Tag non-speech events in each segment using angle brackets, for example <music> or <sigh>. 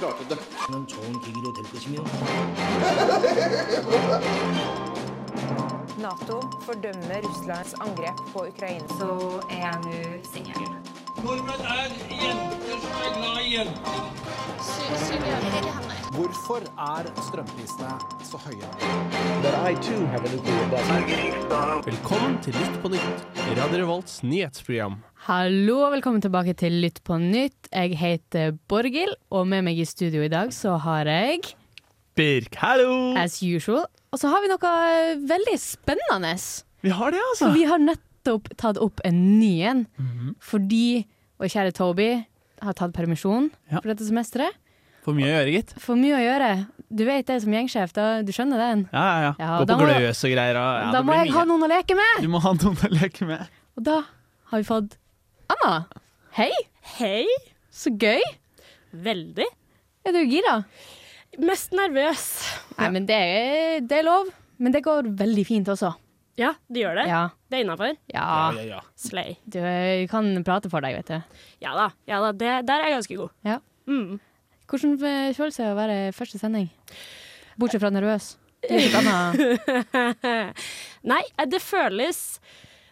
klarte det. 는 좋은 계기로 될 것이며 Nato fordømmer Russlands angrep på Ukraina. så er jeg nå singel. Nordmenn er jenter som er glad i jenter. Hvorfor er strømprisene så høye? Velkommen til Lytt på nytt, Radio Revolts nyhetsprogram. Hallo og velkommen tilbake til Lytt på nytt. Jeg heter Borghild, og med meg i studio i dag så har jeg, Birk, hallo! as usual, og så har vi noe veldig spennende. Vi har det, altså. For vi har nettopp tatt opp en ny en, fordi vår kjære Toby har tatt permisjon Ja. for dette semesteret. For mye å gjøre, gitt. For mye å gjøre. Du vet det som gjengsjef, da. Du skjønner den. Ja, ja, ja. Ja, Gå på gløs og greier. Og, ja, da må jeg jeg ha noen å leke med! Du må ha noen å leke med. Og da har vi fått Anna. Hei, Hei. så gøy. Veldig. Er du gira? Mest nervøs. Nei, men det er, det er lov. Men det går veldig fint også. Ja, det gjør det. Ja. Det er innafor. Ja, ja, ja. Slay. du kan prate for deg, vet du. Ja da. ja da, det, Der er jeg ganske god. Ja. Mm. Hvordan føles det å være første sending? Bortsett fra nervøs. Det er litt annet. <laughs> Nei, eh, det føles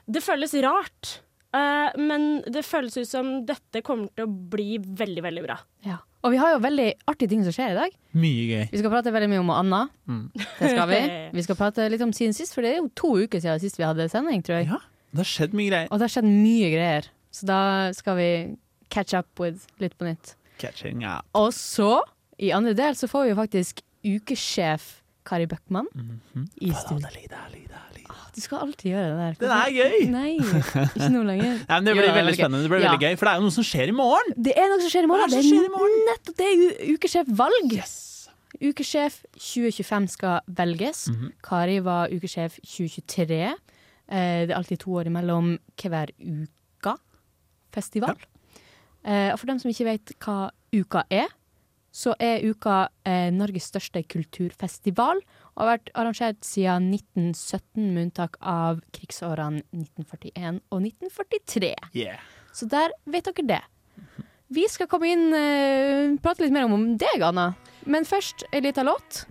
Det føles rart. Eh, men det føles ut som dette kommer til å bli veldig, veldig bra. Ja. Og vi har jo veldig artige ting som skjer i dag. Mye gøy. Vi skal prate veldig mye om Anna. Mm. Det skal vi. <laughs> Vi skal prate litt om siden sist, for det er jo to uker siden sist vi hadde sending, tror jeg. Ja, det har skjedd mye greier. Og det har skjedd mye greier. Så da skal vi catch up with litt på nytt. Catching up. Og så, i andre del, så får vi jo faktisk ukesjef Kari Bøckmann i studio. Du skal alltid gjøre det der. Den er gøy! Nei, ikke nå lenger. <laughs> Nei, men det blir veldig spennende. Det blir Ja. veldig gøy, For det er jo noe som skjer i morgen. Det er noe som skjer i morgen. Det er det er, morgen? nettopp det ukesjefvalg. Ukesjef 2025 skal velges. Mhm. Kari var ukesjef 2023. Eh, det er alltid to år imellom hver uka-festival. Ja. og for dem som ikke vet hva uka er, så er uka eh, Norges største kulturfestival og har vært arrangert siden 1917, med unntak av krigsårene 1941 og 1943. Yeah. Så der vet dere det. Vi skal komme inn uh, prate litt mer om, om deg, Anna. Men først ei lita låt.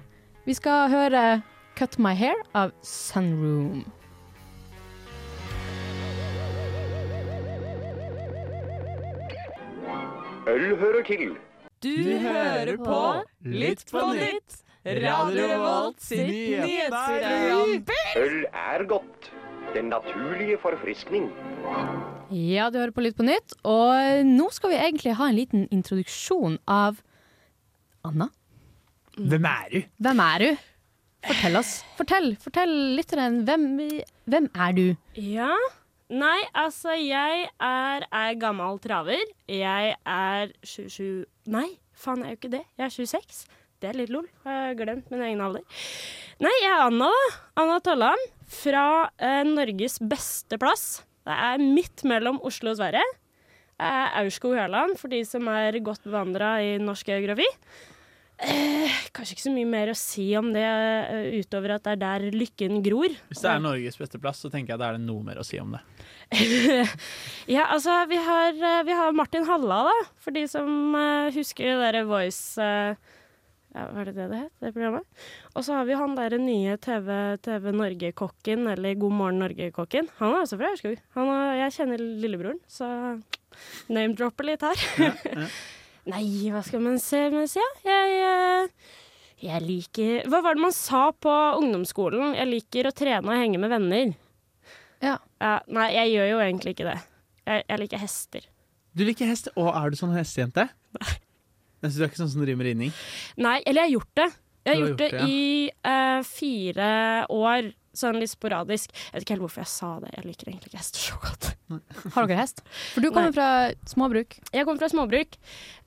Vi skal høre 'Cut My Hair' av Sunroom. Øl hører til. Du hører på Litt på nytt. Radio Revolt sin nyhetsprogram. Øl er godt. Den naturlige forfriskning. Ja, du hører på Lytt på nytt. Og nå skal vi egentlig ha en liten introduksjon av Anna. Hvem er du? Hvem er du? Fortell oss. Fortell, fortell lytteren. Hvem, hvem er du? Ja. Nei, altså, jeg er, ei gammel traver. Jeg er 27 Nei, faen, jeg er jo ikke det. Jeg er 26. Det er litt lol. Jeg har glemt min egen alder. Nei, jeg er Anna, da. Anna Tollan. Fra eh, Norges beste plass. Det er midt mellom Oslo og Sverige. Er Aurskog-Høland, for de som er godt bevandra i norsk geografi. Eh, kanskje ikke så mye mer å si om det, eh, utover at det er der lykken gror. Hvis det er Norges beste plass, så tenker jeg da er det noe mer å si om det. <laughs> ja, altså, vi har, eh, vi har Martin Halla, da. For de som eh, husker det derre Voice eh, ja, Hva er det det det het, det programmet? Og så har vi han derre nye TV, TV Norge-kokken, eller God morgen Norge-kokken. Han er også fra Aurskog. Jeg kjenner lillebroren, så name-dropper litt her. <laughs> Nei, hva skal man se men si, ja? Jeg, eh, jeg liker Hva var det man sa på ungdomsskolen? Jeg liker å trene og henge med venner. Ja. Ja, nei, jeg gjør jo egentlig ikke det. Jeg, jeg liker hester. Du liker hester? Og er du sånn hestejente? Nei. Jeg synes du er ikke sånn som driver med ridning? Nei, eller jeg har gjort det. Jeg har gjort det, gjort det, i uh, fire år, sånn litt sporadisk. Jeg vet ikke helt hvorfor jeg sa det. Jeg liker egentlig ikke hester så godt. <laughs> Har dere hest? For du kommer Nei. fra småbruk. Jeg kommer fra småbruk.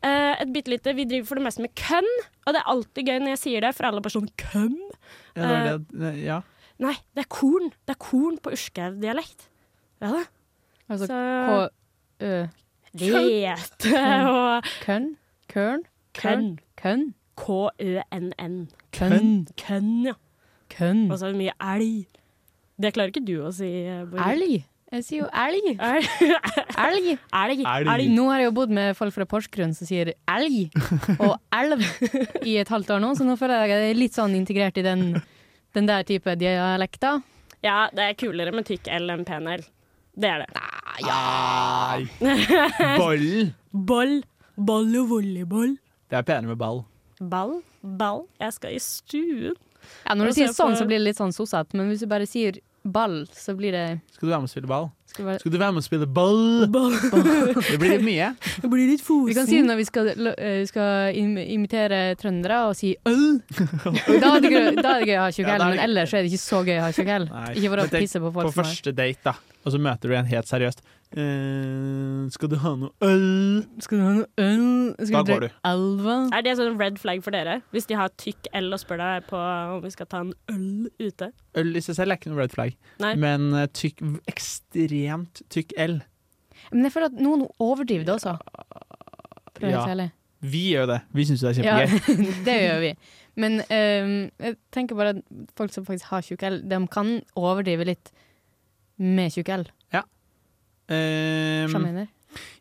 Uh, et bitte lite. Vi driver for det meste med kønn. Og det er alltid gøy når jeg sier det, for alle er bare sånn kønn? Ja, det det. Eh. Ja. Nei, det er korn. Det er korn på Urskaug-dialekt. Ja da. Altså Så K... Ø... Hvete og Kønn? <laughs> Kønn? kønn. Kønn? K-ø-n-n. Kønn? Kønn, ja. Kønn? Og så er det mye elg. Det klarer ikke du å si, eh, Borg. Elg? Jeg sier jo elg. <laughs> Elg. Elg. Elg. Elg. Nå har jeg jo bodd med folk fra Porsgrunn som sier elg <laughs> og elv i et halvt år nå, så nå føler jeg jeg er litt sånn integrert i den, den der type dialekter. Ja, det er kulere med tykk L enn pen L. Det er det. Nei. Boll Ball. Ball og volleyball. Det er penere med ball. Ball. Ball. Jeg skal i stuen. Ja, når du sier sånn, så blir det litt sånn sossete, men hvis du bare sier ball, så blir det Skal du være med og spille ball? Skal bare... Skal du være med og spille ball? <laughs> Det blir litt mye. Det blir litt Vi kan si det når vi skal, eh, skal im imitere trøndere og si øl. <laughs> Da er det gøy, da er det gøy å ha tjukk Ja, er men ellers er det ikke så gøy å ha tjukk L. Ikke for å pisse på folk På første date, da, og så møter du en helt seriøst. Uh, skal du ha noe øl? Skal du ha noe øl? Skal Da går du. Elva? Er det sånn red flag for dere? Hvis de har tykk L og spør deg på om vi skal ta en øl ute? Øl i seg selv er ikke noe red flag, Nei. men eh, tykk, ekstremt tykk L. Men jeg føler at noen overdriver det også. Ja. Vi gjør det. Vi syns det er kjempegøy. Ja, <laughs> det gjør vi. Men um, jeg tenker bare at folk som faktisk har tjukk L, de kan overdrive litt med tjukk L. Ja. Um, hva mener?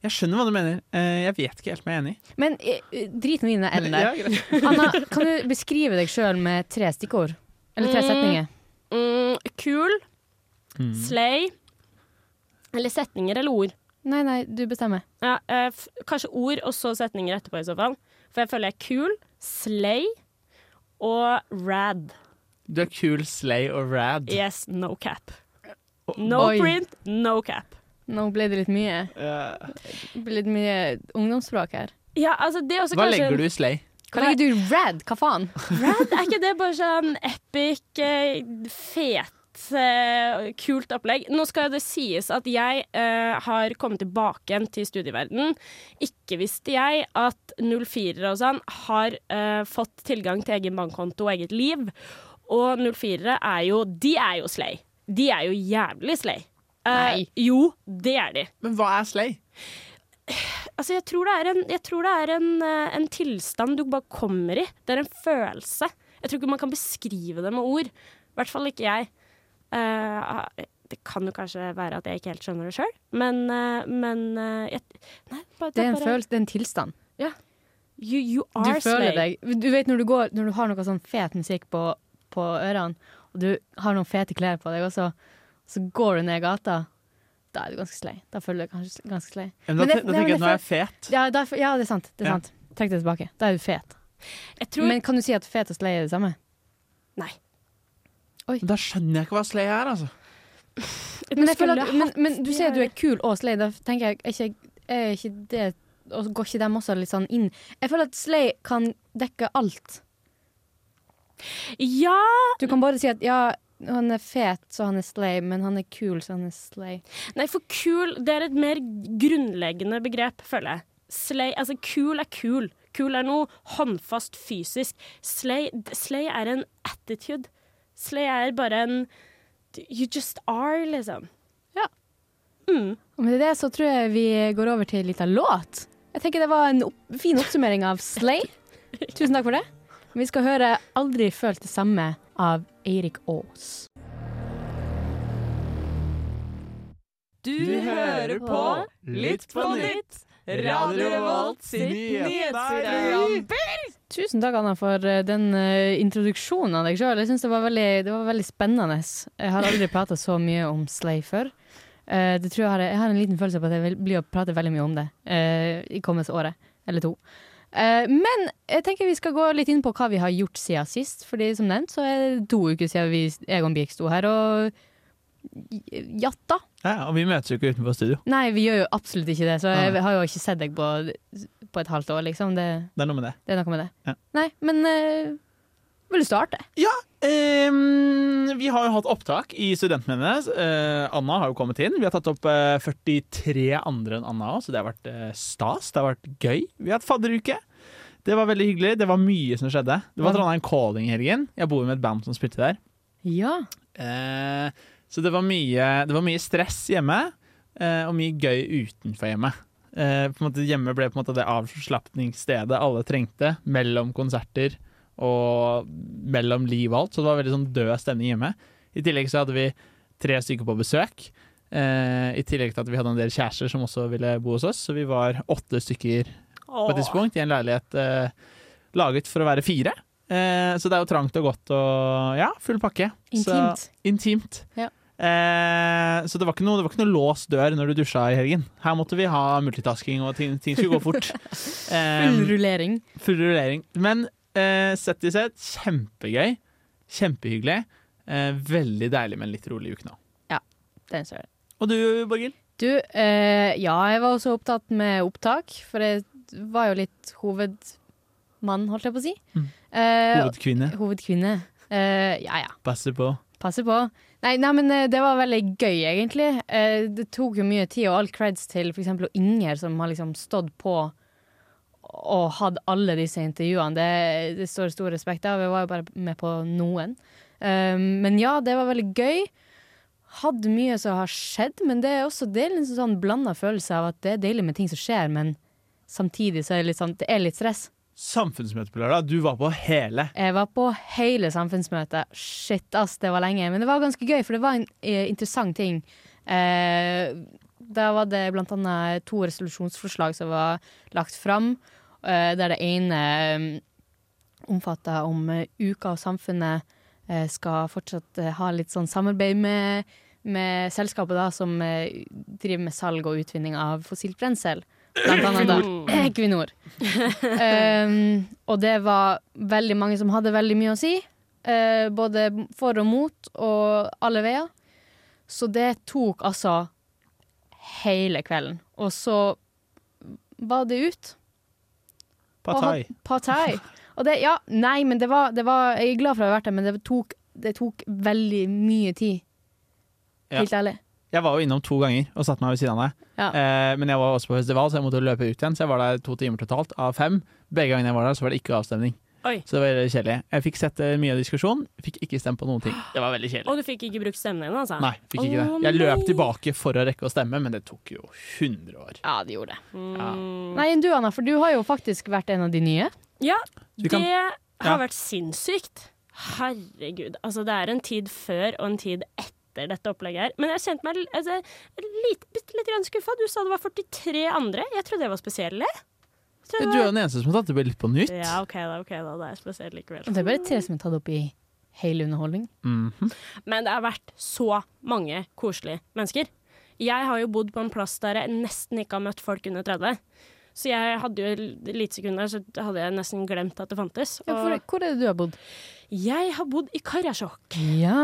jeg skjønner hva du mener. Eh, jeg vet ikke helt om jeg er enig. Men eh, drit nå i den L-en der. Ja. <laughs> Anna, kan du beskrive deg sjøl med tre stikkord? Eller tre Mm. setninger? Mm, kul. Mm. Slay. Eller setninger eller ord. Nei, nei, du bestemmer. Ja, eh, f kanskje ord og så setninger etterpå i så fall. For jeg føler jeg er kul, slay og rad. Du er kul, slay og rad. Yes, no cap. No Oi. print, no cap. Nå ble det litt mye, Eh, det ble litt mye ungdomsspråk her. Ja, altså det er også hva kanskje legger du i slay? Hva legger du i rad? Hva faen? Rad, er ikke det bare sånn epic, eh, fet, eh, kult opplegg? Nå skal det sies at jeg eh, har kommet tilbake igjen til studieverden. Ikke visste jeg at 04-ere og sånn har eh, fått tilgang til egen bankkonto og eget liv. Og 04-ere er jo De er jo slay. De er jo jævlig slay. Eh, Nei. Jo, det er de. Men hva er slay? Altså, jeg tror det er, en, jeg tror det er en, eh, en tilstand du bare kommer i. Det er en følelse. Jeg tror ikke man kan beskrive det med ord. I hvert fall ikke jeg. Eh, det kan jo kanskje være at jeg ikke helt skjønner det sjøl, men, eh, men eh, jeg, Nei, bare, Det er en bare, følelse, det er en tilstand. You, you Du føler slay. deg Du vet når du går Når du har noe sånn fet musikk på, på ørene, og du har noen fete klær på deg også, så går du ned gata, da er du ganske slei. Da føler du deg kanskje ganske slei. Men Men da, det- da tenker jeg at nå er jeg fet. Ja, da, ja det er sant. Det er Ja. sant. Trekk det tilbake. Da er du fet. Jeg tror Men kan du si at fet og slei er det samme? Nei. Men Da skjønner jeg ikke hva slay er, altså. Men, jeg føler at, men, men du sier at du er kul og slay. Da tenker jeg, er ikke, er ikke det og Går ikke dem også litt sånn inn? Jeg føler at slay kan dekke alt. Ja! Du kan bare si at ja, han er fet, så han er slay, men han er kul, så han er slay. Nei, for kul det er et mer grunnleggende begrep, føler jeg. Slay, altså Kul er kul. Kul er noe håndfast fysisk. Slay, slay er en attitude. Slay er bare en You just are, liksom. Ja. Mm. Og med det så tror jeg vi går over til en liten låt. Jeg tenker det var en opp fin oppsummering av Slay. <laughs> Tusen takk for det. Vi skal høre 'Aldri følt det samme' av Eirik Aas. Du hører på Litt på nytt, Radio Revolt sitt nyhetsprogram. Tusen takk, Anna, for eh, den eh, introduksjonen av deg sjøl. Jeg syns det, det var veldig spennende. Jeg har aldri prata så mye om Slay før. Eh, det jeg, har, jeg har en liten følelse på at jeg vil bli å prate veldig mye om det i kommende året eller to. Men jeg tenker vi skal gå litt inn på hva vi har gjort siden sist. Fordi som nevnt så er det to uker siden vi, Egon Birk sto her og jatta. Ja, og vi møtes jo ikke utenfor studio. Nei, vi gjør jo absolutt ikke det, så jeg har jo ikke sett deg på, på et halvt år, liksom. Det, Det er noe med det. det er noe med det. Ja. Nei, men eh, vil du starte? Ehm, vi har jo hatt opptak i Studentmennene. Uh, Anna har jo kommet inn. Vi har tatt opp uh, 43 andre enn Anna òg, så det har vært uh, stas. Det har vært gøy. Vi har hatt fadderuke. Det var veldig hyggelig. Det var mye som skjedde. Det var Ja. Trondheim Calling i helgen. Jeg bor med et band som spilte der. Ja. Eh, så det var, mye, det var mye stress hjemme, eh, og mye gøy utenfor hjemmet. Eh, måte hjemme ble på en måte det avslapningsstedet alle trengte, mellom konserter og mellom liv og alt. Så det var veldig sånn død stemning hjemme. I tillegg så hadde vi tre stykker på besøk. Eh, I tillegg til at vi hadde en del kjærester som også ville bo hos oss, så vi var åtte stykker på et tidspunkt i en leilighet eh, laget for å være fire. Eh, så det er jo trangt og godt og ja, full pakke. Intimt. Så, intimt. Ja. Eh, så det var, ikke noe, det var ikke noe låst dør når du dusja i helgen. Her måtte vi ha multitasking, og ting, ting skulle gå fort. <laughs> Eh, Full rullering. full rullering. Men eh, sett i sett, kjempegøy. Kjempehyggelig. Eh, veldig deilig med en litt rolig uke nå. Den ser jeg. Og du, Borghild? Du, eh, ja, jeg var også opptatt med opptak, for jeg var jo litt hovedmann, holdt jeg på å si. Mm. Eh, Hovedkvinne. hovedkvinne. Eh, ja ja, Passer på. passe på. Nei, nei, men eh, det var veldig gøy, egentlig. Eh, det tok jo mye tid, og all creds til f.eks. Inger, som har liksom stått på og hatt alle disse intervjuene. Det, det står stor respekt av. Vi var jo bare med på noen. Eh, men ja, det var veldig gøy. Hadde mye som har skjedd, men det er også det er en sånn blanda følelse av at det er deilig med ting som skjer, men samtidig så er det litt sånn Det er litt stress. Samfunnsmøte på lørdag. Du var på hele. Jeg var på hele samfunnsmøtet. Shit, ass, det var lenge. Men det var ganske gøy, for det var en eh, interessant ting. Eh, da var det blant annet to resolusjonsforslag som var lagt fram, eh, der det ene eh, omfatta om eh, uka og samfunnet eh, skal fortsatt ha litt sånn samarbeid med, med selskapet da, som driver med salg og utvinning av fossilt brensel. Blant annet da Equinor. um, og det var veldig mange som hadde veldig mye å si. Uh, både for og mot, og alle veier. Så det tok altså hele kvelden. Og så var det ut. Partai. Partai. Og det, ja, nei, men det var, det var Jeg er glad for å ha vært der, men det tok, det tok veldig mye tid. Ja. Helt ærlig. Jeg var jo innom to ganger og satte meg ved siden av deg. Ja. Eh, men jeg var også på festival, så jeg måtte løpe ut igjen. Så jeg var der to timer totalt av fem. Begge gangene jeg var der, så var det ikke avstemning. Oi. Så det var veldig kjedelig. Jeg fikk sett eh, mye av diskusjonen, fikk ikke stemt på noen ting. <gasps> Det var veldig kjedelig. Og du fikk ikke brukt stemmen din, altså? Nei, fikk ikke oh, det. Jeg løp tilbake for å rekke å stemme, men det tok jo 100 år. Ja, det gjorde det. Ja. Mm. Nei, du Anna, for du har jo faktisk vært en av de nye. Ja, Så kan- det har Ja. vært sinnssykt. Herregud. Altså, det er en tid før og en tid etter dette opplegget her. Men jeg kjente meg altså, litt, litt, litt skuffa. Du sa det var 43 andre. Jeg trodde jeg var spesiell. jeg. Jeg Du er jo den eneste som har tatt det litt på nytt. Ja, OK da, ok da. Det er spesielt likevel. Det er bare tre som er tatt opp i hele underholdning. Mhm. Men det har vært så mange koselige mennesker. Jeg har jo bodd på en plass der jeg nesten ikke har møtt folk under 30. Så jeg hadde jo et lite sekund der, så hadde jeg nesten glemt at det fantes. Ja, hvor, hvor er det du har bodd? jeg har bodd i Karasjok. Ja,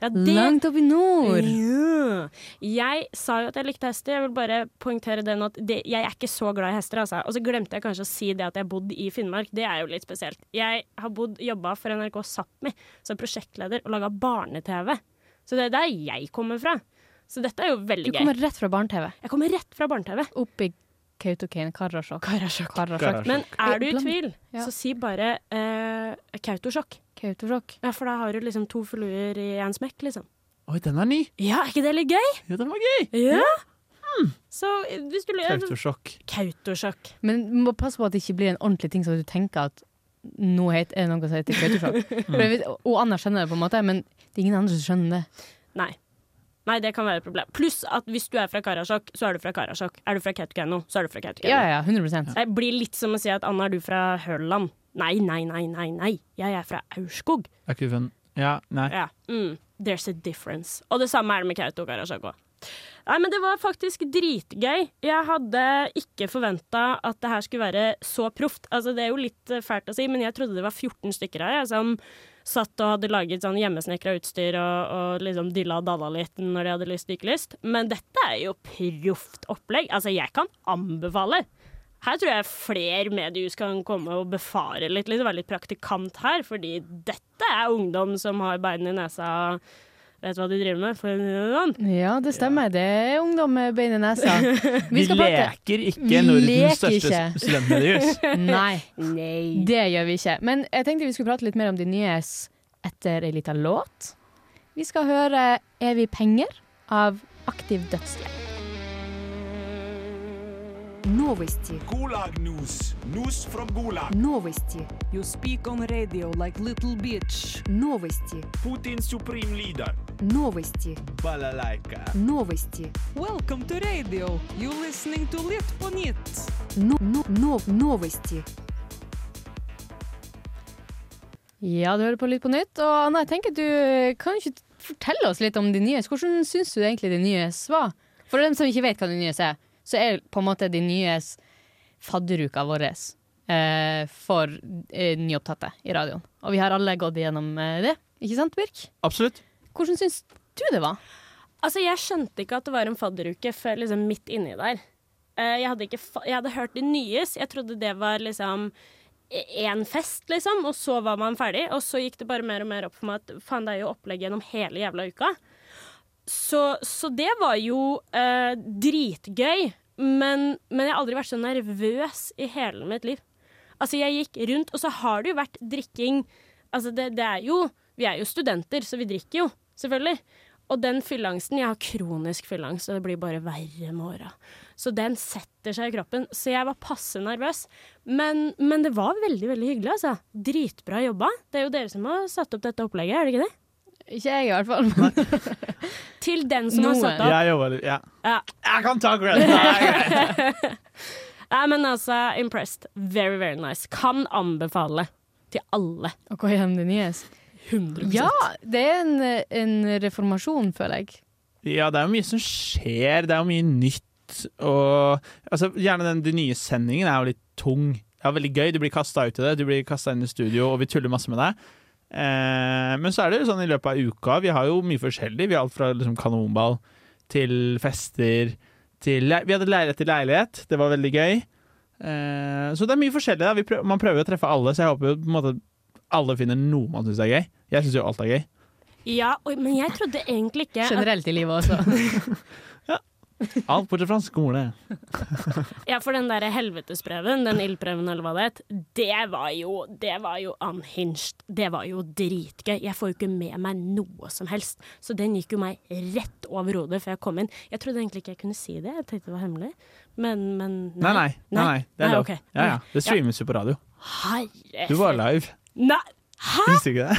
Ja, det Langt opp i nord. Ja. Jeg sa jo at jeg likte hester. Jeg vil bare poengtere den at det, jeg er ikke så glad i hester. Altså. Og så glemte jeg kanskje å si det at jeg har bodd i Finnmark. Det er jo litt spesielt. Jeg har bodd, jobba for NRK Sápmi som prosjektleder og laga barne-TV. Så det er der jeg kommer fra. Så dette er jo veldig gøy. Du kommer gøy. rett fra barne-TV. Jeg kommer rett fra barne-TV. Opp i Kautokeino, Karasjok. Karasjok. Karasjok. Men er du i tvil, Ja. så si bare eh, Kautosjok. Kautosjok. Ja, for da har du liksom to fluer i en smekk, liksom. Oi, den er ny! Ja, er ikke det litt gøy? Ja, den var gøy! Ja. Så eh, hvis du lurer Kautokeino. Kautokeino. Men du må passe på at det ikke blir en ordentlig ting, så du tenker at nå het- er det noe som heter kautosjokk. <laughs> mm. Og Anna skjønner det, på en måte, men det er ingen andre som skjønner det. Nei. Nei, det kan være et problem. Pluss at hvis du er fra Karasjok, så er du fra Karasjok. Er du fra Kautokeino, så er du fra Kautokeino. Ja, ja, 100 Det blir litt som å si at Anna, er du fra Hørland? Nei, nei, nei, nei, nei. Jeg er fra Aurskog. Er ikke fun? Ja, nei. Ja. Mm. There's a difference. Og det samme er det med Kautokeino og Karasjok òg. Nei, men det var faktisk dritgøy. Jeg hadde ikke forventa at det her skulle være så proft. Altså, det er jo litt fælt å si, men jeg trodde det var 14 stykker her jeg, som satt og hadde laget sånn hjemmesnekra utstyr og, og liksom dilla og dalla litt når de hadde lyst ikke lyst. Men dette er jo proft opplegg. Altså, jeg kan anbefale. Her tror jeg flere mediehus kan komme og befare litt, liksom, være litt praktikant her, fordi dette er ungdom som har bein i nesa vet hva de driver med. For å si det sånn. Ja, det stemmer. Det er ungdom med bein i nesa. <laughs> Vi skal prate- leker ikke Vi Nordens leker største ikke. studentmediehus. <laughs> Nei, Nei. det gjør vi ikke. Men jeg tenkte vi skulle prate litt mer om de nye s- etter ei lita låt. Vi skal høre 'Evig penger' av Aktiv dødshjelp. Новости. Gulag News. News from Gulag. Новости. You speak on radio like little bitch. Новости. Putin's supreme leader, Новости. Балалайка. Новости. Welcome to radio. You listening to Lytt på nytt. Но, но, но, новости. Ja, du hører på Lytt på nytt. Og Anna, jeg tenker du kan ikke fortelle oss litt om de nyes. Hvordan syns du egentlig de nyes var? For dem som ikke vet hva de nyes er, så er på en måte de nyes fadderuka vår eh, for eh, nyopptatte i radioen. Og vi har alle gått igjennom eh, det, ikke sant Birk? Absolutt. Hvordan syns du det var? Altså, jeg skjønte ikke at det var en fadderuke før liksom midt inni der. Eh, jeg, hadde jeg hadde hørt det nyes. Jeg trodde det var liksom én fest, liksom, og så var man ferdig. Og så gikk det bare mer og mer opp for meg at faen, det er jo opplegg gjennom hele jævla uka. Så, så det var jo eh, dritgøy. Men, men jeg har aldri vært så nervøs i hele mitt liv. Altså, jeg gikk rundt, og så har det jo vært drikking Altså, det, det er jo Vi er jo studenter, så vi drikker jo, selvfølgelig. Og den fylleangsten Jeg har kronisk fylleangst, og det blir bare verre med åra. Så den setter seg i kroppen. Så jeg var passe nervøs. Men, men det var veldig, veldig hyggelig, altså. Dritbra jobba. Det er jo dere som har satt opp dette opplegget, er det ikke det? Ikke jeg, i hvert fall. <laughs> Til den som har satt opp. Jeg jobber litt, ja. Ja. Jeg kan ta grønt! <laughs> Nei, men altså, impressed. Very, very nice. Kan anbefale til alle. Å gå gjennom de nyes? 100 Ja, det er en, en reformasjon, føler jeg. Ja, det er jo mye som skjer. Det er jo mye nytt. Og altså, gjerne den, den nye sendingen er jo litt tung. Det er veldig gøy. Du blir kasta ut i det. Du blir kasta inn i studio, og vi tuller masse med deg. Eh, men så er det jo sånn i løpet av uka Vi har jo mye forskjellig. Vi har alt fra liksom, kanonball til fester til Vi hadde leilighet til leilighet. Det var veldig gøy. Eh, så det er mye forskjellig. Da. Vi prøver, man prøver jo å treffe alle, så jeg håper jo på en måte alle finner noe man syns er gøy. Jeg syns jo alt er gøy. Ja, men jeg trodde egentlig ikke Generelt i livet også. <laughs> Alt bortsett fra skole. Ja, for den der helvetesprøven, den ildprøven eller hva det het, det var jo Det var jo unhinged. Det var jo dritgøy. Jeg får jo ikke med meg noe som helst. Så den gikk jo meg rett over hodet før jeg kom inn. Jeg trodde egentlig ikke jeg kunne si det, jeg tenkte det var hemmelig. Men, men Nei, nei. nei, nei det er lov. Okay. Ja, ja. Det streames jo på radio. Herre Du var live. Nei! Hæ? Visste du ikke det?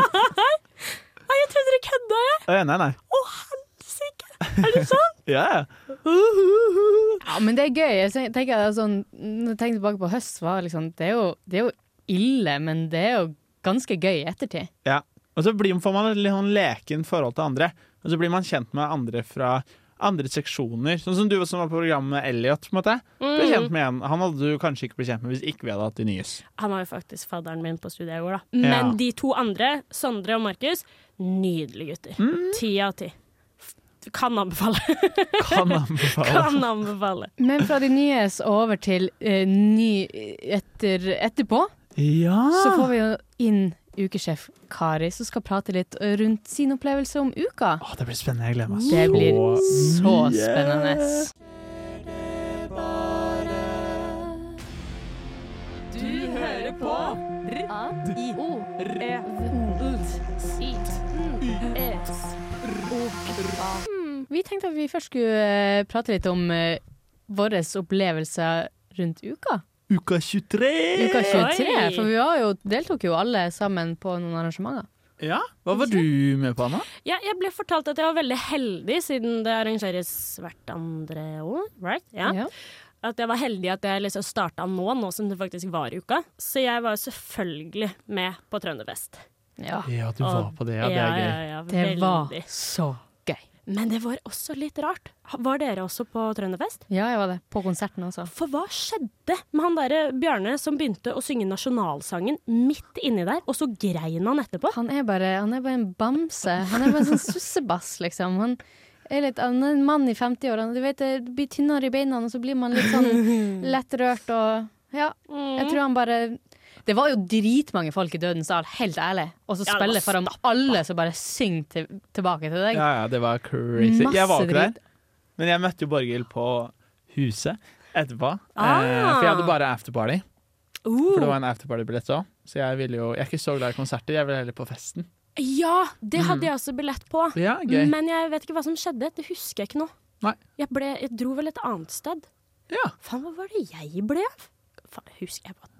<laughs> Nei, jeg trodde dere kødda, jeg! Å, ja, nei, nei. Å, helsike! Er det sant? <laughs> Ja, ja. Ja, men det er gøy. Jeg tenker det er sånn, Når jeg tenker tilbake på høst, var det liksom, det, er jo, det er jo ille, men det er jo ganske gøy i ettertid. ja. Og så blir, får man et litt sånn leken forhold til andre. Og så blir man kjent med andre fra andre seksjoner. Sånn som du som var på programmet med Elliot. på en måte. Ble Mm. kjent med en. Han hadde du kanskje ikke blitt kjent med hvis ikke vi hadde hatt de nyes. Han var jo faktisk fadderen min på studiet i går, da. Ja. Men de to andre, Sondre og Markus, nydelige gutter. Mm. Ti av ti. Kan anbefale. <laughs> Kan anbefale. kan anbefale. Men fra de nyes over til eh, ny etter, etterpå, Ja! så får vi jo inn ukesjef Kari, som skal prate litt rundt sin opplevelse om uka. Åh, det blir spennende. Jeg gleder meg Det blir så mye. spennende. Du hører på Vi tenkte at vi først skulle eh, prate litt om uh, våre opplevelser rundt uka. Uka 23! Uka 23, Oi. for vi var jo, deltok jo alle sammen på noen arrangementer. Ja, Hva var du med på, Anna? Ja, jeg ble fortalt at jeg var veldig heldig, siden det arrangeres hvert andre år. Right? Ja. Ja. At jeg var heldig at jeg liksom starta nå, nå som det faktisk var uka. Så jeg var selvfølgelig med på Trønderfest. Ja. Ja, du var på det. Ja, det er gøy. Ja, ja, Det var så gøy. Men det var også litt rart. Var dere også på Trønderfest? Ja, jeg var det. På konserten også. For hva skjedde med han derre Bjarne som begynte å synge nasjonalsangen midt inni der, og så grein han etterpå? Han er bare, han er bare en bamse. Han er bare en sånn sussebass, liksom. Han er, litt, han er en mann i 50-årene. Du vet, det blir tynnere i beina, og så blir man litt sånn <laughs> lettrørt og Ja. Jeg tror han bare Det var jo dritmange folk i Dødens dal, helt ærlig. Og så Ja, det var spille foran alle som bare synger til, tilbake til deg. Ja, ja, det var crazy. Masse jeg var ikke der, men jeg møtte jo Borghild på huset etterpå. Ah. Eh, for jeg hadde bare afterparty. Uh. For det var en afterparty-billett òg. Så jeg ville jo Jeg er ikke så glad i konserter, jeg vil heller på festen. Ja, det hadde jeg også billett på. Ja, gøy. Men jeg vet ikke hva som skjedde. Det husker jeg ikke nå. Nei. Jeg, ble, jeg dro vel et annet sted. Ja. Faen, hva var det jeg ble av? Faen, jeg husker jeg drita.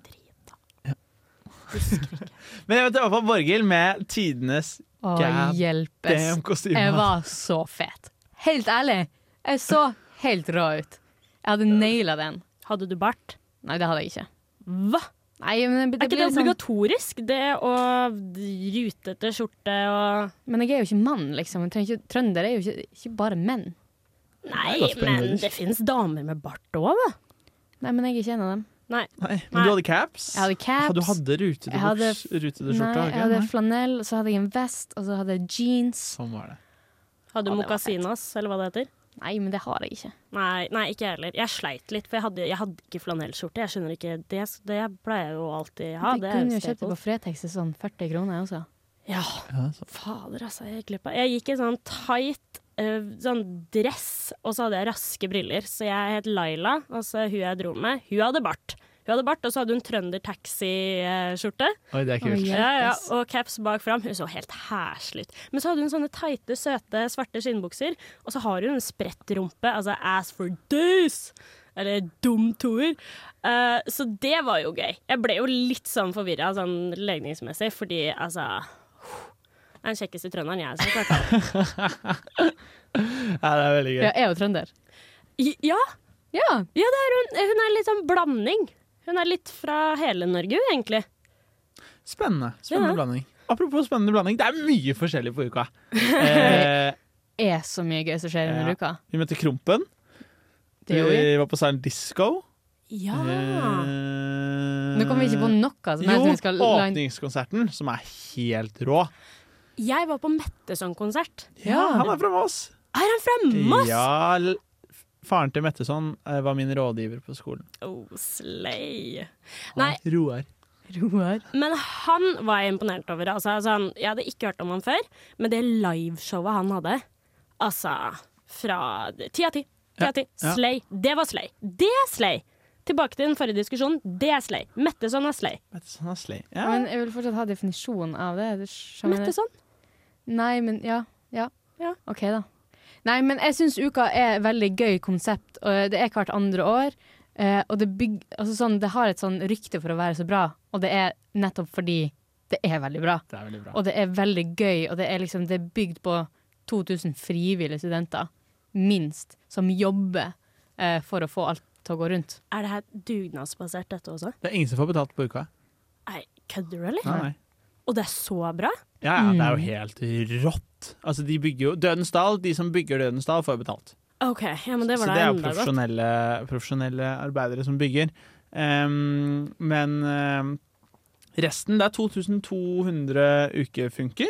Men jeg vet i hvert fall Borghild med tidenes Å, hjelpes. Jeg var så fet. Helt ærlig. Jeg så helt rå ut. Jeg hadde naila den. Hadde du bart? Nei, det hadde jeg ikke. Hva? Nei, men det, Er ikke det sånn- obligatorisk, det å rutete skjorte og Men jeg er jo ikke mann, liksom. Ikke, trønder er jo ikke, ikke bare menn. Nei, men det fins damer med bart òg, da. Nei, men jeg er ikke en av dem. Nei. Nei, men du hadde caps? Jeg hadde caps. Du hadde rutede Jeg hadde- flanell, så hadde jeg en vest, og så hadde jeg jeans. Sånn var det. Hadde du Ja, mokasinas, eller hva det heter? Nei, men det har jeg ikke. Nei, nei, ikke jeg heller. Jeg sleit litt, for jeg hadde, jeg hadde ikke flanellskjorte. Jeg skjønner ikke, Det, det pleier jeg jo alltid ha. du kunne jo jo kjøpt det på Fretex til sånn 40 kroner også. Ja, Ja, fader altså, jeg gikk glipp av Jeg gikk i sånn tight eh, sånn dress, og så hadde jeg raske briller. Så jeg het Laila, altså hun jeg dro med. Hun hadde bart. Hun hadde bart, Og så hadde hun trønder taxi-skjorte. Oi, det er kult. Oh, ja. Ja, og caps bak fram. Hun så helt heslig ut. Men så hadde hun sånne teite, søte, svarte skinnbukser. Og så har hun en spredt rumpe, altså ass for days. Eller dum toer. Uh, så det var jo gøy. Jeg ble jo litt sånn forvirra sånn legningsmessig, fordi altså den kjekkeste trønderen, jeg. har sett. det. <laughs> Ja, det er veldig gøy. Ja, jeg er jo trønder. Ja, Ja. ja det er hun. Hun er litt sånn blanding. Hun er litt fra hele Norge, egentlig. Spennende. Spennende Ja. blanding. Apropos spennende blanding, det er mye forskjellig på uka. Eh, <laughs> Er så mye gøy som skjer under uka. vi møtte Krompen. Vi. Vi var på Silent Disco. Ja. Eh, Nå kommer vi ikke på noe som helst Jo, åpningskonserten, som er helt rå. Jeg var på Metteson-konsert. Ja, han er fra Moss. Er han fra Moss? Ja, faren til Metteson eh, var min rådgiver på skolen. Oh, slay. Nei, Roar. Roar. men han var jeg imponert over. Altså, altså, han, jeg hadde ikke hørt om han før, men det liveshowet han hadde Altså, fra ti av ti. Ti av ti. Slay. Det var slay. Det er slay! Tilbake til den forrige diskusjonen. Det er slay. Metteson er slay. Metteson er slay. Ja. Ja. Men jeg vil fortsatt ha definisjonen av det. Metteson? Nei, men ja. Ja. Ja. OK, da. Nei, men jeg syns uka er et veldig gøy konsept, og det er hvert andre år. Eh, og det, bygg, altså sånn, det har et sånn rykte for å være så bra, og det er nettopp fordi det er veldig bra. Det er veldig bra. Og det er veldig gøy, og det er liksom det er bygd på 2000 frivillige studenter, minst, som jobber eh, for å få alt til å gå rundt. Er det her dugnadsbasert, dette også? Det er ingen som får betalt på uka. Nei, kødder du, eller? Nei. Og det er så bra? Ja, ja, det er jo Mm. helt rått. Altså, de bygger jo Dødens Dal, de som bygger Dødens Dal, får betalt. OK, ja, men det Så det er jo profesjonelle, profesjonelle arbeidere som bygger. Um, men ehm, resten, det er 2200 ukefunker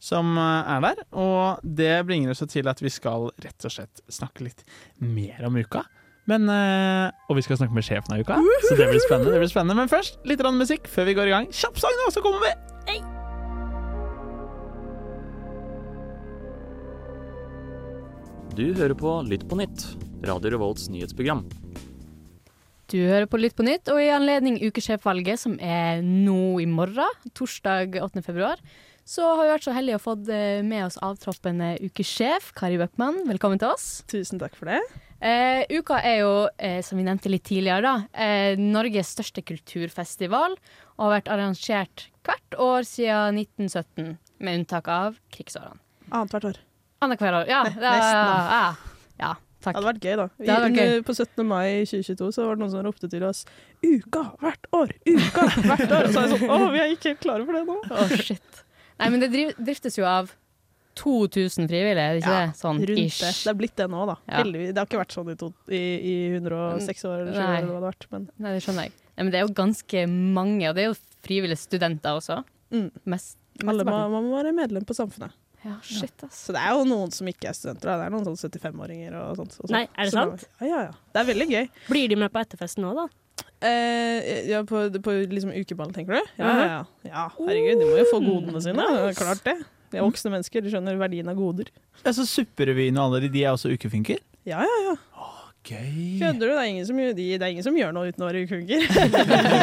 som eh, er der. Og det bringer oss til at vi skal rett og slett snakke litt mer om uka. Men, eh, og vi skal snakke med sjefen av uka, så det blir spennende. Det blir spennende. Men først litt musikk før vi går i gang. Kjapp sang, nå, så kommer vi! Du hører på Lytt på nytt, Radio Revolts nyhetsprogram. Du hører på Lytt på nytt, og i anledning ukesjefvalget, som er nå i morgen, torsdag 8. februar, så har vi vært så heldige å fått eh, med oss avtroppende ukesjef Kari Bøckmann. Velkommen til oss. Tusen takk for det. Eh, uka er jo, eh, som vi nevnte litt tidligere, da, eh, Norges største kulturfestival, og har vært arrangert hvert år siden 1917, med unntak av krigsårene. Annethvert år. Annethvert år, ja. Ne- det nesten. Ja, ja, takk. Det hadde vært gøy, da. Det vært gøy. På 17. mai 2022 så var det noen som ropte til oss 'Uka hvert år! Uka <laughs> hvert år!' Og så er jeg sånn Å, vi er ikke helt klare for det nå. Å, shit. Nei, men det driv, driftes jo av 2000 frivillige, er det ikke Ja, det? Sånn rundt ish. det. Det er blitt det nå, da. Ja. Heldigvis. Det har ikke vært sånn i, to, i, i 106 år eller 7 år, Nei. eller hva det har vært. Men Nei, det skjønner jeg. Ja, men det er jo ganske mange, og det er jo frivillige studenter også. Mm. Mest, alle må, man må være medlem på Samfunnet. Ja, shit, ass. Så det er jo noen som ikke er studenter. Da. Det er noen sånn 75-åringer og sånt. og sånt. Nei, er det Så sant? Ja, ja, ja. Det er veldig gøy. Blir de med på etterfesten nå, da? Eh, ja, på, på liksom ukeball, tenker du? Ja, ja, ja. ja, herregud, de må jo få godene sine. Klart det. De er voksne mennesker, de skjønner verdien av goder. Ja, så Supperevyen og alle de, de er også ukefunker? Ja, ja, ja. Gøy. Kødder du? Det er ingen som, de, det er ingen som gjør noe uten å være ukefunker.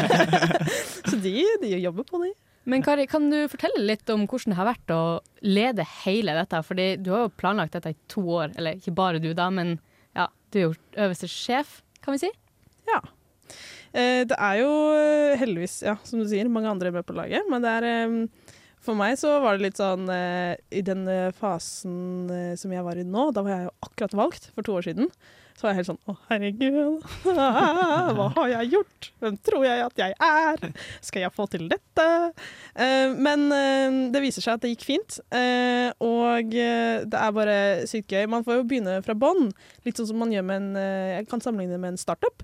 <laughs> Så de, de jobber på, de. Men Kari, kan du fortelle litt om hvordan det har vært å lede hele dette? Fordi du har jo planlagt dette i to år, eller ikke bare du da, men ja, du er jo øverste sjef, kan vi si? Ja. Eh, det er jo eh, heldigvis, ja, som du sier, mange andre med på laget, men det er eh, For meg så var det litt sånn eh, I den eh, fasen eh, som jeg var i nå, da var jeg jo akkurat valgt for to år siden. Så var jeg helt sånn Å, herregud. <laughs> Hva har jeg gjort? Hvem tror jeg at jeg er? Skal jeg få til dette? Eh, men eh, det viser seg at det gikk fint. Eh, og det er bare sykt gøy. Man får jo begynne fra bånn. Litt sånn som man gjør med en Jeg kan sammenligne med en startup.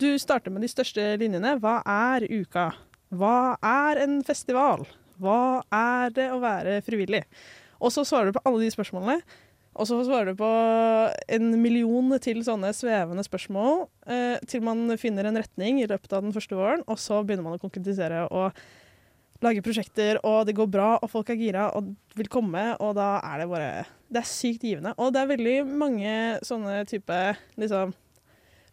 Du starter med de største linjene. Hva er uka? Hva er en festival? Hva er det å være frivillig? Og så svarer du på alle de spørsmålene. Og så svarer du på en million til sånne svevende spørsmål, eh, til man finner en retning i løpet av den første våren, og så begynner man å konkretisere og lage prosjekter, og det går bra, og folk er gira og vil komme, og da er det bare Det er sykt givende. Og det er veldig mange sånne type liksom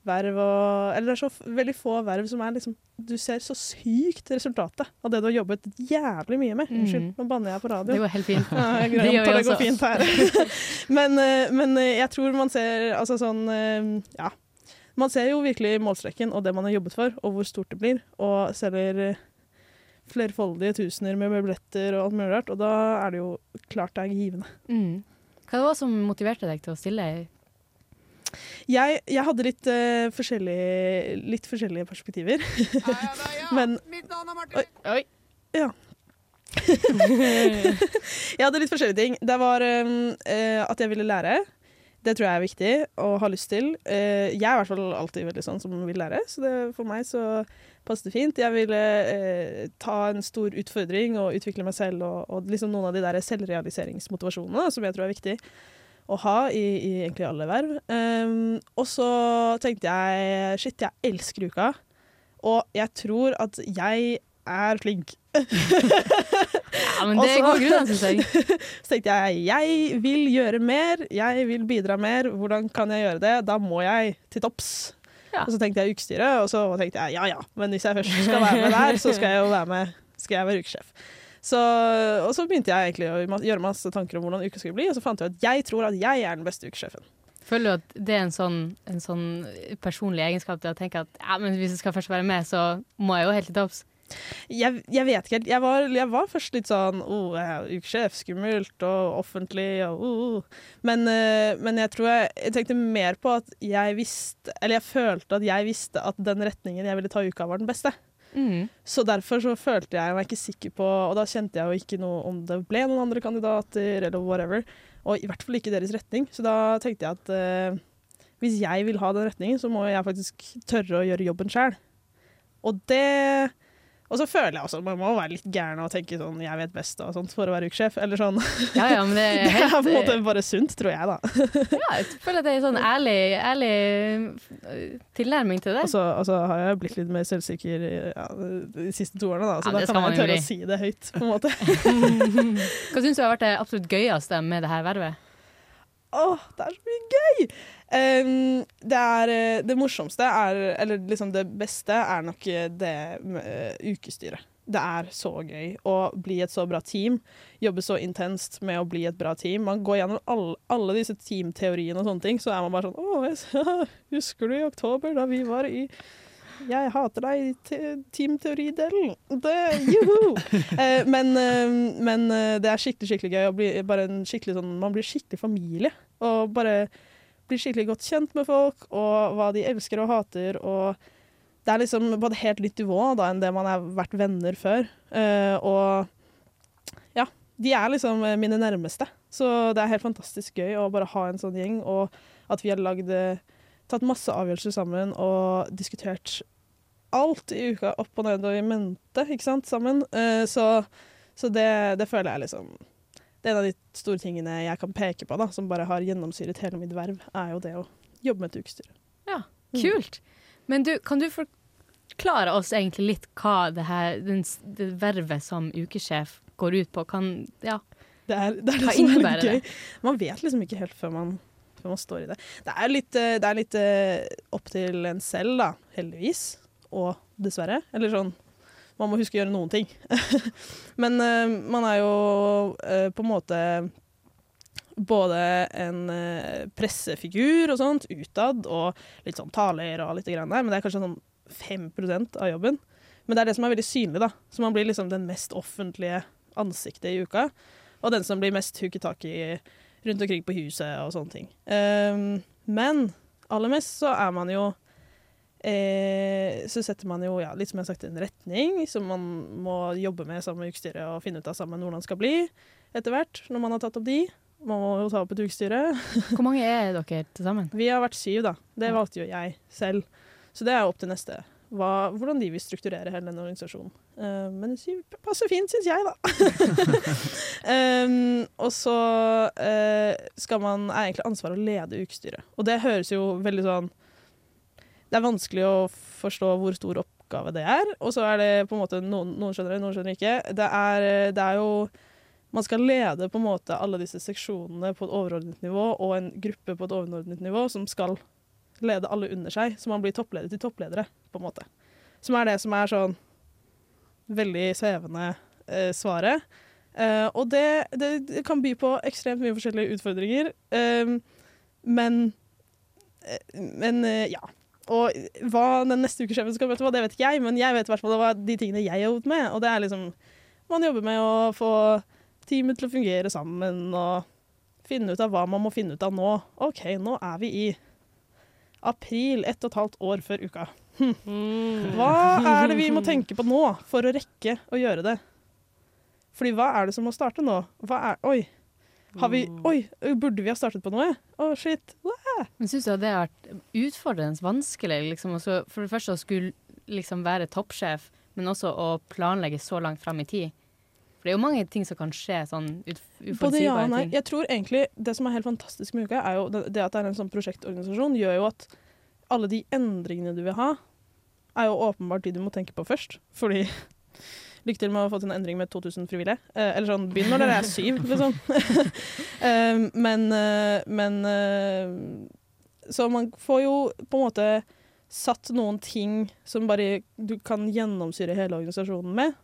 verv og Eller det er så veldig få verv som er liksom Du ser så sykt resultatet av det du har jobbet jævlig mye med. Unnskyld, nå banner jeg på radio. Det går helt fint. <laughs> Ja, jeg Det gjør det går fint her. <laughs> men, eh, men eh, jeg tror man ser altså sånn eh, Ja. Man ser jo virkelig målstreken og det man har jobbet for, og hvor stort det blir. Og selger flerfoldige tusener med billetter og alt mulig rart. Og da er det jo klart det er givende. Mm. Hva det som motiverte deg til å stille? Jeg, jeg hadde litt, uh, forskjellige, litt forskjellige perspektiver. <laughs> Men Oi. Oi. Ja. <laughs> jeg hadde litt forskjellige ting. Det var um, uh, at jeg ville lære. Det tror jeg er viktig og har lyst til. Uh, jeg er i hvert fall alltid veldig sånn som vil lære, så det, for meg så passet det fint. Jeg ville uh, ta en stor utfordring og utvikle meg selv, og, og liksom noen av de der selvrealiseringsmotivasjonene som jeg tror er viktig å ha i, i egentlig alle verv. Um, og så tenkte jeg shit, jeg elsker uka, og jeg tror at jeg er flink. <laughs> Ja, men det går grunn, så- gode jeg. <laughs> så tenkte jeg jeg vil gjøre mer, jeg vil bidra mer. Hvordan kan jeg gjøre det? Da må jeg til topps. Og så tenkte jeg ukestyret, og så tenkte jeg ja ja, men hvis jeg først skal være med der, så skal jeg jo være med, skal jeg være ukesjef. Så, og så begynte jeg egentlig å gjøre masse tanker om hvordan uka skulle bli, og så fant jeg ut at jeg tror at jeg er den beste ukesjefen. Føler du at det er en sånn, en sånn personlig egenskap til å tenke at ja, men hvis jeg skal først være med, så må jeg jo helt til topps? Jeg, jeg vet ikke helt. Jeg var, jeg var først litt sånn oh, ukesjef, skummelt og offentlig og oh, oh. Men, eh, men jeg tror jeg, jeg tenkte mer på at jeg visste Eller jeg følte at jeg visste at den retningen jeg ville ta uka, var den beste. Mm. Så derfor så følte jeg meg ikke sikker på Og da kjente jeg jo ikke noe om det ble noen andre kandidater eller whatever. Og i hvert fall ikke deres retning. Så da tenkte jeg at uh, hvis jeg vil ha den retningen, så må jeg faktisk tørre å gjøre jobben sjæl. Og det Og så føler jeg også at man må være litt gæren og tenke sånn 'jeg vet best' og sånt for å være ukesjef. Eller sånn. Ja, ja, men det er <laughs> det er på en måte bare sunt, tror jeg, da. <laughs> Ja, jeg føler at det er en sånn ærlig, ærlig øh, tilnærming til det. Og så og så har jeg blitt litt mer selvsikker ja, de siste to årene, da, så Ja, da kan man jeg tørre å si det høyt, på en måte. <laughs> Hva syns du har vært det absolutt gøyeste med det her vervet? Åh, det er så mye gøy! Um, det er eh, Det morsomste er Eller liksom det beste er nok eh, det eh, ukestyret. Det er så gøy å bli et så bra team. Jobbe så intenst med å bli et bra team. Man går gjennom alle, alle disse teamteoriene og sånne ting, så er man bare sånn Å, <laughs> husker du i oktober da vi var i jeg hater deg, te- teamteoridelen. Juhu! <laughs> eh, men, eh, men eh, det er skikkelig skikkelig gøy. Skikkelig sånn, man blir skikkelig familie. Og bare blir skikkelig godt kjent med folk, og hva de elsker og hater. Og det er liksom på et helt nytt nivå da, enn det man har vært venner før. Eh, og ja, de er liksom eh, mine nærmeste. Så det er helt fantastisk gøy å bare ha en sånn gjeng, og at vi har lagd tatt masse avgjørelser sammen og diskutert alt i uka opp og ned og i mente, ikke sant, sammen. Eh, så så det, det føler jeg liksom Det er en av de store tingene jeg kan peke på, da, som bare har gjennomsyret hele mitt verv, er jo det å jobbe med et ukestyre. Ja, kult. Men du, kan du forklare oss egentlig litt hva det her, den, det vervet som ukesjef går ut på? Kan, ja. Det er det, er det som er litt gøy. det? Man vet liksom ikke helt før man, før man står i det. Det er litt, eh, det er litt eh, opp til en selv, da, heldigvis. Og dessverre. Eller sånn Man må huske å gjøre noen ting. <laughs> Men uh, man er jo uh, på en måte både en uh, pressefigur og sånt utad, og litt sånn taler og litt grann der, men det er kanskje sånn 5% av jobben. Men det er det som er veldig synlig, da. Så man blir liksom den mest offentlige ansiktet i uka, og den som blir mest huket tak i rundt omkring på huset og sånne ting. Um, men aller mest så er man jo eh, Så setter man jo, ja, litt som jeg har sagt, en retning som man må jobbe med sammen med ukestyret og finne ut av sammen hvordan skal bli etter hvert, når man har tatt opp de. Man må jo ta opp et ukestyre. <laughs> Hvor mange er dere til sammen? Vi har vært syv, da. Det valgte jo jeg selv. Så det er opp til neste. Hva, hvordan de vil strukturere hele den organisasjonen. Uh, men syv passer fint, syns jeg, da. um, <laughs> og så uh, skal man er egentlig ansvaret å lede ukestyret. Og det høres jo veldig sånn Det er vanskelig å forstå hvor stor oppgave det er. Og så er det på en måte noen, noen skjønner det, noen skjønner ikke. Det er, det er jo man skal lede på en måte alle disse seksjonene på et overordnet nivå og en gruppe på et overordnet nivå som skal lede alle under seg. Så man blir toppleder til toppledere, på en måte. Som er det som er sånn veldig svevende eh, svaret. Eh, og det, det, kan by på ekstremt mye forskjellige utfordringer. Eh, men Men ja. Og hva den neste ukesjefen skal møte på, det vet ikke jeg, men jeg vet i hvert fall hva de tingene jeg har jobbet med. Og det er liksom Man jobber med å få teamet til å fungere sammen og finne ut av hva man må finne ut av nå. OK, nå er vi i april, ett og et halvt år før uka. Hm. Hva er det vi må tenke på nå for å rekke å gjøre det? Fordi hva er det som må starte nå? Hva er Oi. Har vi Oi, burde vi ha startet på noe? Å, oh, shit. Men syns du at det har vært utfordrende vanskelig? Liksom, for det første å skulle liksom være toppsjef, men også å planlegge så langt fram i tid? For det er jo mange ting som kan skje sånn uforutsigbare ja, ting. Jeg tror egentlig Det som er helt fantastisk med Uka, er jo det, det at det er en sånn prosjektorganisasjon, gjør jo at alle de endringene du vil ha, er jo åpenbart de du må tenke på først. Fordi Lykke til med å få til en endring med 2000 frivillige. Eh, eller sånn, begynn når dere er syv, liksom. <laughs> eh, men, eh, men eh, Så man får jo på en måte satt noen ting som bare du kan gjennomsyre hele organisasjonen med.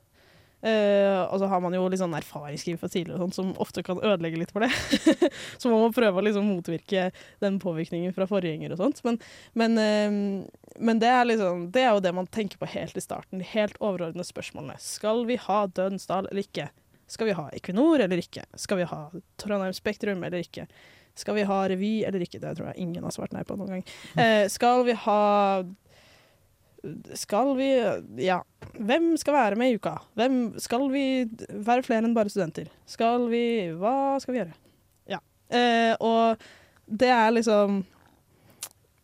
Uh, og så har man jo litt sånn erfaringsskriv fra tidligere sånt, som ofte kan ødelegge litt for det. <laughs> så man må prøve å liksom motvirke den påvirkningen fra forgjenger og sånt. Men, men, uh, men det, er liksom, det er jo det man tenker på helt i starten. De helt overordnede spørsmålene. Skal vi ha Dødensdal eller ikke? Skal vi ha Equinor eller ikke? Skal vi ha Trondheim Spektrum eller ikke? Skal vi ha revy eller ikke? Det tror jeg ingen har svart nei på noen gang. Uh, skal vi ha skal vi Ja. Hvem skal være med i uka? Hvem Skal vi være flere enn bare studenter? Skal vi Hva skal vi gjøre? Ja. Eh, og det er liksom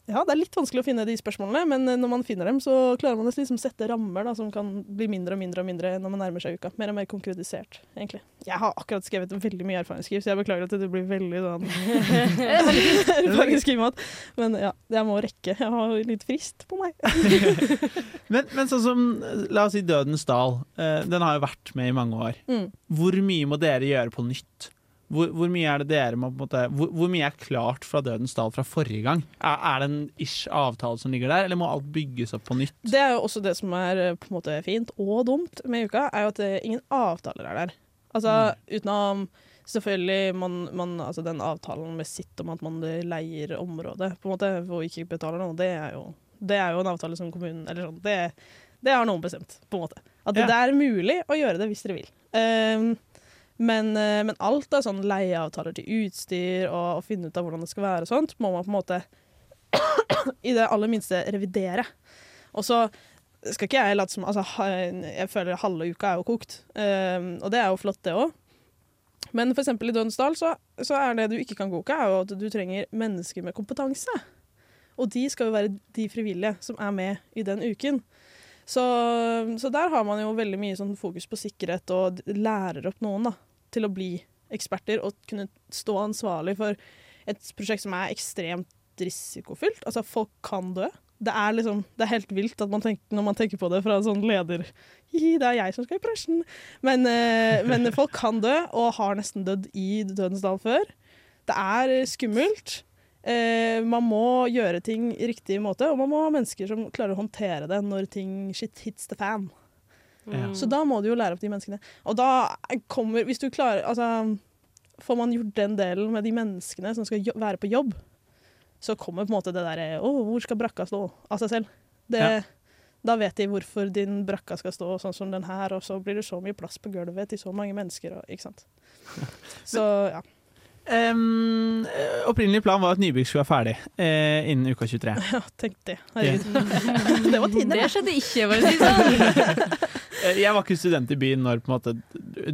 ja, det er litt vanskelig å finne de spørsmålene, men når man finner dem, så klarer man å liksom sette rammer da, som kan bli mindre og mindre og mindre når man nærmer seg uka. Mer og mer konkretisert, egentlig. Jeg har akkurat skrevet veldig mye erfaringsskriv, så jeg beklager at det blir veldig sånn <laughs> <laughs> erfaringsskrivmat. Men ja, jeg må rekke. Jeg har litt frist på meg. <laughs> men, men, sånn som, la oss si Dødens dal. Eh, den har jo vært med i mange år. Mm. Hvor mye må dere gjøre på nytt? Hvor, hvor, mye er det dere må, måte, hvor, hvor, mye er klart fra Dødens dal fra forrige gang? Er, er, det en ish avtale som ligger der, eller må alt bygges opp på nytt? Det er jo også det som er eh, på en måte fint og dumt med uka, er jo at ingen avtaler er der. Altså mm. utenom selvfølgelig man, man, altså den avtalen med sitt om at man leier området på en måte, og ikke betaler noe, det er jo, det er jo en avtale som kommunen Eller sånn, det, det har noen bestemt, på en måte. At ja. det er mulig å gjøre det hvis dere vil. Um, men, eh, men, alt av sånn leieavtaler til utstyr og å finne ut av hvordan det skal være og sånt, må man på en måte i det aller minste revidere. Og så skal ikke jeg late som altså, Jeg føler halve uka er jo kokt, um, og det er jo flott, det òg. Men eksempel i Dønsdal så, så, er det du ikke kan koke, er jo at du trenger mennesker med kompetanse. Og de skal jo være de frivillige som er med i den uken. Så, så, der har man jo veldig mye sånn fokus på sikkerhet og lærer opp noen da, til å bli eksperter og kunne stå ansvarlig for et prosjekt som er ekstremt risikofylt. Altså, folk kan dø. Det er, liksom, det er helt vilt man tenker, når man tenker på det fra en sånn leder Det er jeg som skal i presjen. Men, eh, men folk kan dø, og har nesten dødd i Dødens dal før. Det er skummelt. Eh, man må gjøre ting i riktig måte, og man må ha mennesker som klarer å håndtere det når ting shit hits the fan. Mm. Så da må du jo lære opp de menneskene. Og da kommer Hvis du klarer Altså, får man gjort den delen med de menneskene som skal være på jobb, så kommer på en måte det derre Å, hvor skal brakka stå? av seg selv. Det, ja. Da vet de hvorfor din brakka skal stå sånn som den her, og så blir det så mye plass på gulvet til så mange mennesker. Og, ikke sant? <laughs> Så ja. Um, opprinnelig plan var at nybygg skulle være ferdig uh, innen uka 23. <laughs> Ja, tenk det. Herregud. <laughs> det var tiden. Det skjedde ikke, for å si sånn. <laughs> Eh, Jeg var ikke student i byen når på en måte,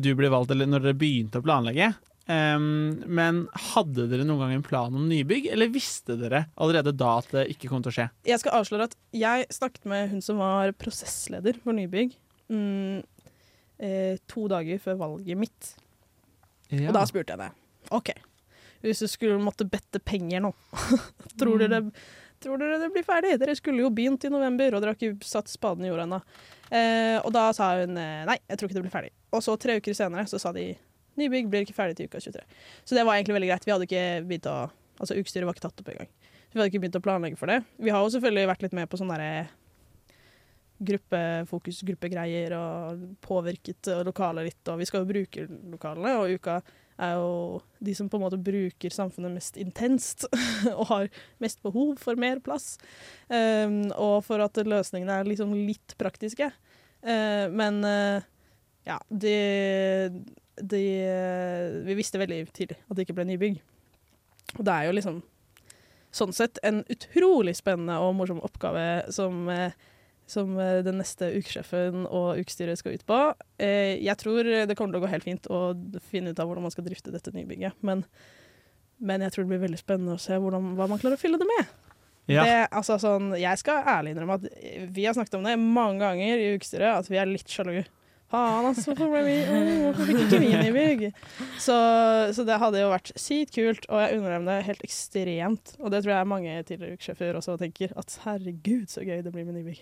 du ble valgt, eller når dere begynte å planlegge. Um, men hadde dere noen gang en plan om nybygg, eller visste dere allerede da at det ikke kom til å skje? Jeg skal avsløre at jeg snakket med hun som var prosessleder for nybygg mm, eh, to dager før valget mitt. Og da spurte jeg det. OK, hvis du skulle måtte bette penger nå, <laughs> tror, dere, tror dere det blir ferdig? Dere skulle jo begynt i november, og dere har ikke satt spaden i jorda ennå. Eh, og da sa hun eh, nei, jeg tror ikke det blir ferdig. Og så tre uker senere så sa de nybygg blir ikke ferdig til uka 23. Så det var egentlig veldig greit. Vi hadde ikke begynt å Altså ukestyret var ikke tatt opp engang. Vi hadde ikke begynt å planlegge for det. Vi har jo selvfølgelig vært litt med på sånne der gruppefokus, gruppegreier, og påvirket lokalet litt. Og vi skal jo bruke lokalene, og uka er jo de som på en måte bruker samfunnet mest intenst <laughs> og har mest behov for mer plass. Um, og for at løsningene er liksom litt praktiske. Uh, men uh, ja, de, de Vi visste veldig tidlig at det ikke ble nybygg. Og det er jo liksom sånn sett en utrolig spennende og morsom oppgave som uh, som eh, den neste ukesjefen og ukestyret skal ut på. Eh, jeg tror det kommer til å gå helt fint å finne ut av hvordan man skal drifte dette nybygget. Men, men jeg tror det blir veldig spennende å se hvordan, hva man klarer å fylle det med. Ja. Det, altså, sånn, jeg skal ærlig innrømme at vi har snakket om det mange ganger i ukestyret, at vi er litt sjalu. Faen, altså, hvorfor ble vi Hvorfor fikk ikke vi nybygg? Så, så det hadde jo vært sykt kult, og jeg unner dem det helt ekstremt. Og det tror jeg mange tidligere ukesjefer også tenker, at herregud, så gøy det blir med nybygg.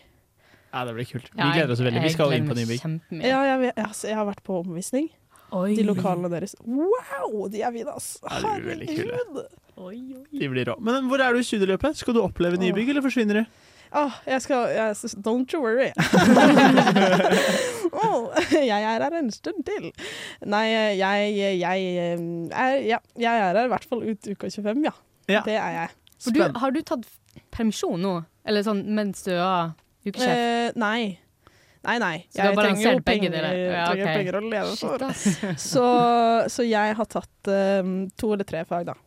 Ja, det blir kult. Vi gleder oss veldig. Vi skal inn på nybygg. Ja, jeg, jeg har vært på omvisning. Oi. De lokalene deres. Wow, de er fine, ass! Er. Herregud! De blir rå. Men hvor er du i studieløpet? Skal du oppleve nybygg, eller forsvinner du? Oh, jeg skal jeg, Don't you worry. <laughs> oh, <laughs> jeg er her en stund til. Nei, jeg, jeg, er, ja, jeg er her i hvert fall ut uka 25, ja. Ja. Det er jeg. Du, har du tatt permisjon nå? Eller sånn mens du er ukesjef? Eh, nei. Nei, nei. Så du Jeg trenger jo penger, penger? Ja, trenger penger å leve for. Shit, <laughs> så, så jeg har tatt um, to eller tre fag, da.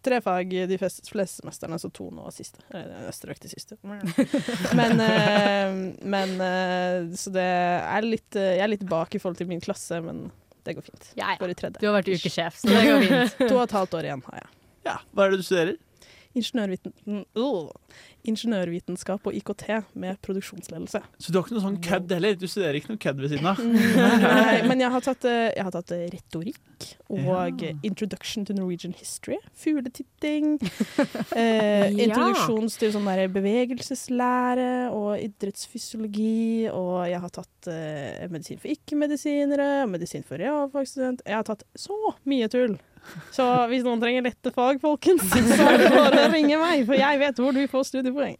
Tre fag de fleste, fleste semesterne, så to nå siste. Eller jeg strøk de siste. <laughs> Men, uh, men uh, Så det er litt uh, Jeg er litt bak i forhold til min klasse, men det går fint. Ja, ja. Går i tredje. Du har vært ukesjef, så det går <laughs> fint. to og et halvt år igjen har jeg. Ja, Hva er det du studerer? Ingeniørviten uh, ingeniørvitenskap og IKT med produksjonsledelse. Så du har ikke noe sånn kødd heller? Du studerer ikke noe kødd ved siden av? <laughs> Nei, men jeg har tatt, eh, jeg har tatt eh, retorikk og Ja. Introduction to Norwegian History. Fugletitting. <laughs> Eh, Ja. Introduksjon til sånn der bevegelseslære og idrettsfysiologi. Og jeg har tatt eh, medisin for ikke-medisinere, medisin for realfagsstudent. Jeg har tatt så mye tull. Så hvis noen trenger lette fag, folkens, så er det bare å ringe meg, for jeg vet hvor du får studiepoeng.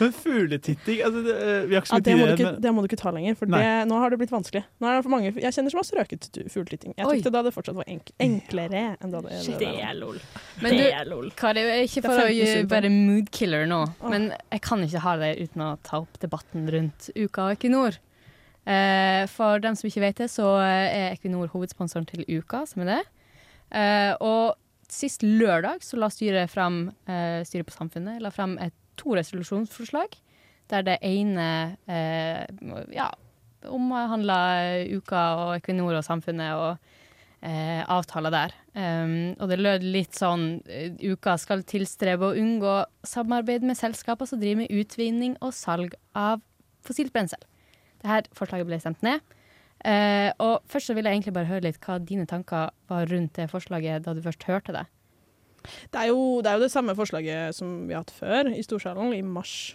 Men fugletitting altså, det, eh, Vi har ikke så Ja, det, må ikke, igjen, det må du ikke ta lenger, for det, nå har det blitt vanskelig. Nå er det for mange, jeg kjenner som har strøket fugletitting. Jeg Oi. tykte da det fortsatt var enk enklere enn da det, Det det er lol. Men du-. Kari, ikke for å være moodkiller nå, men jeg kan ikke ha det uten å ta opp debatten rundt Uka og Equinor. Eh, for dem som ikke vet det, så er Equinor hovedsponsoren til Uka, som er det. Eh, og sist lørdag så la styret fram, eh, styret på Samfunnet la fram et, to resolusjonsforslag, der det ene eh, ja, omhandla Uka og Equinor og Samfunnet og eh, avtaler der. Um, og det lød litt sånn Uka skal tilstrebe å unngå samarbeid med selskaper som driver med utvinning og salg av fossilt brensel. Dette forslaget ble stemt ned. Eh, og først så vil jeg egentlig bare høre litt hva dine tanker var rundt det forslaget da du først hørte det. Det er, jo, det er jo det samme forslaget som vi har hatt før i Storsalen, i mars,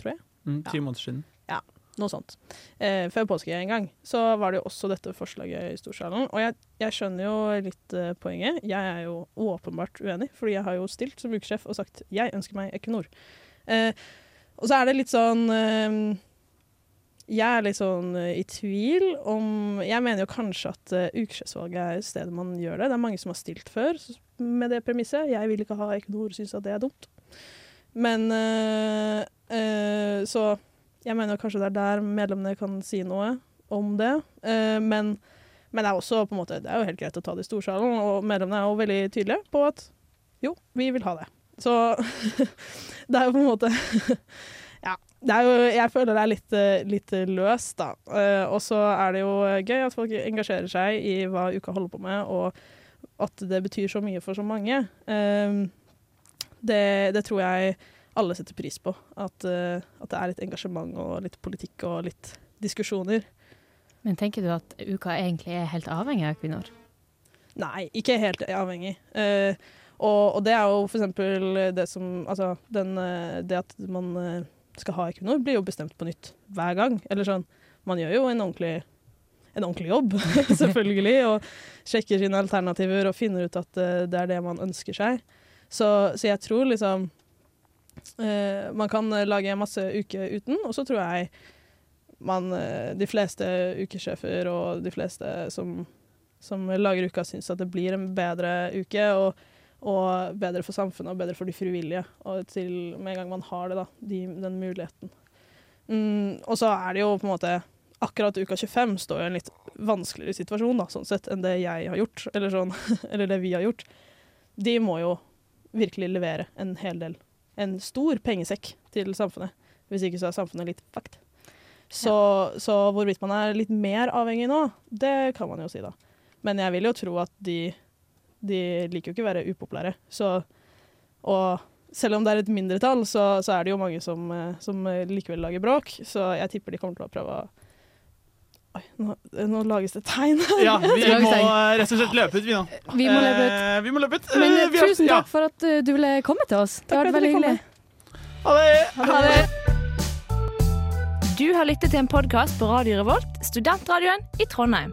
tror jeg. Mm, Ti måneder siden. Ja, noe sånt. Eh, før påske en gang. Så var det jo også dette forslaget i Storsalen. Og jeg, jeg skjønner jo litt eh, poenget. Jeg er jo åpenbart uenig, fordi jeg har jo stilt som ukesjef og sagt jeg ønsker meg Equinor. Eh, og så er det litt sånn eh, Jeg er litt sånn eh, i tvil om Jeg mener jo kanskje at uh, ukesjefsvalget er stedet man gjør det. Det er mange som har stilt før med det premisset. Jeg vil ikke ha Equinor, syns at det er dumt. Men uh, uh, så jeg mener kanskje det er der medlemmene kan si noe om det. Uh, men, men det er også på en måte, det er jo helt greit å ta det i storsalen, og medlemmene er jo veldig tydelige på at jo, vi vil ha det. Så <laughs> det er jo på en måte <laughs> jo, jeg føler det er litt, eh, litt løst, da. Eh, og så er det jo gøy at folk engasjerer seg i hva uka holder på med, og at det betyr så mye for så mange. Eh, det, det tror jeg alle setter pris på. At, eh, at det er litt engasjement og litt politikk og litt diskusjoner. Men tenker du at uka egentlig er helt avhengig av kvinner? Nei, ikke helt avhengig. Og, og det er jo for eksempel det som Altså, den, det at man skal ha Equinor, blir jo bestemt på nytt hver gang. Eller sånn Man gjør jo en ordentlig, en ordentlig jobb, <laughs> selvfølgelig, og sjekker sine alternativer og finner ut at eh, det er det man ønsker seg. Så, så jeg tror liksom uh, Man kan lage masse uker uten, og så tror jeg man, eh, de fleste ukesjefer og de fleste som, som lager uka, syns at det blir en bedre uke. Og, og bedre for samfunnet og bedre for de frivillige. Og til med en gang man har det, da, de, den muligheten. Mm, og så er det jo på en måte Akkurat uka 25 står jo i en litt vanskeligere situasjon da, sånn sett, enn det jeg har gjort, eller, sånn, <laughs> eller det vi har gjort. De må jo virkelig levere en hel del. En stor pengesekk til samfunnet. Hvis ikke så er samfunnet litt fucked. Så, så hvorvidt man er litt mer avhengig nå, det kan man jo si, da. Men jeg vil jo tro at de, de liker jo ikke å være upopulære. Så, og selv om det er et mindretall, så, så er det jo mange som, eh, som likevel lager bråk. Så jeg tipper de kommer til å prøve å Oi, nå, nå lages det tegn her. Ja, vi <laughs> må eh, rett og slett løpe ut, vi nå. Vi må løpe ut. Eh, vi må løpe ut. Men Eh, tusen ja. takk for at eh, du ville komme til oss. Det har vært veldig Ha det. Ha det. Du har lyttet til en podkast på Radio Revolt, studentradioen i Trondheim.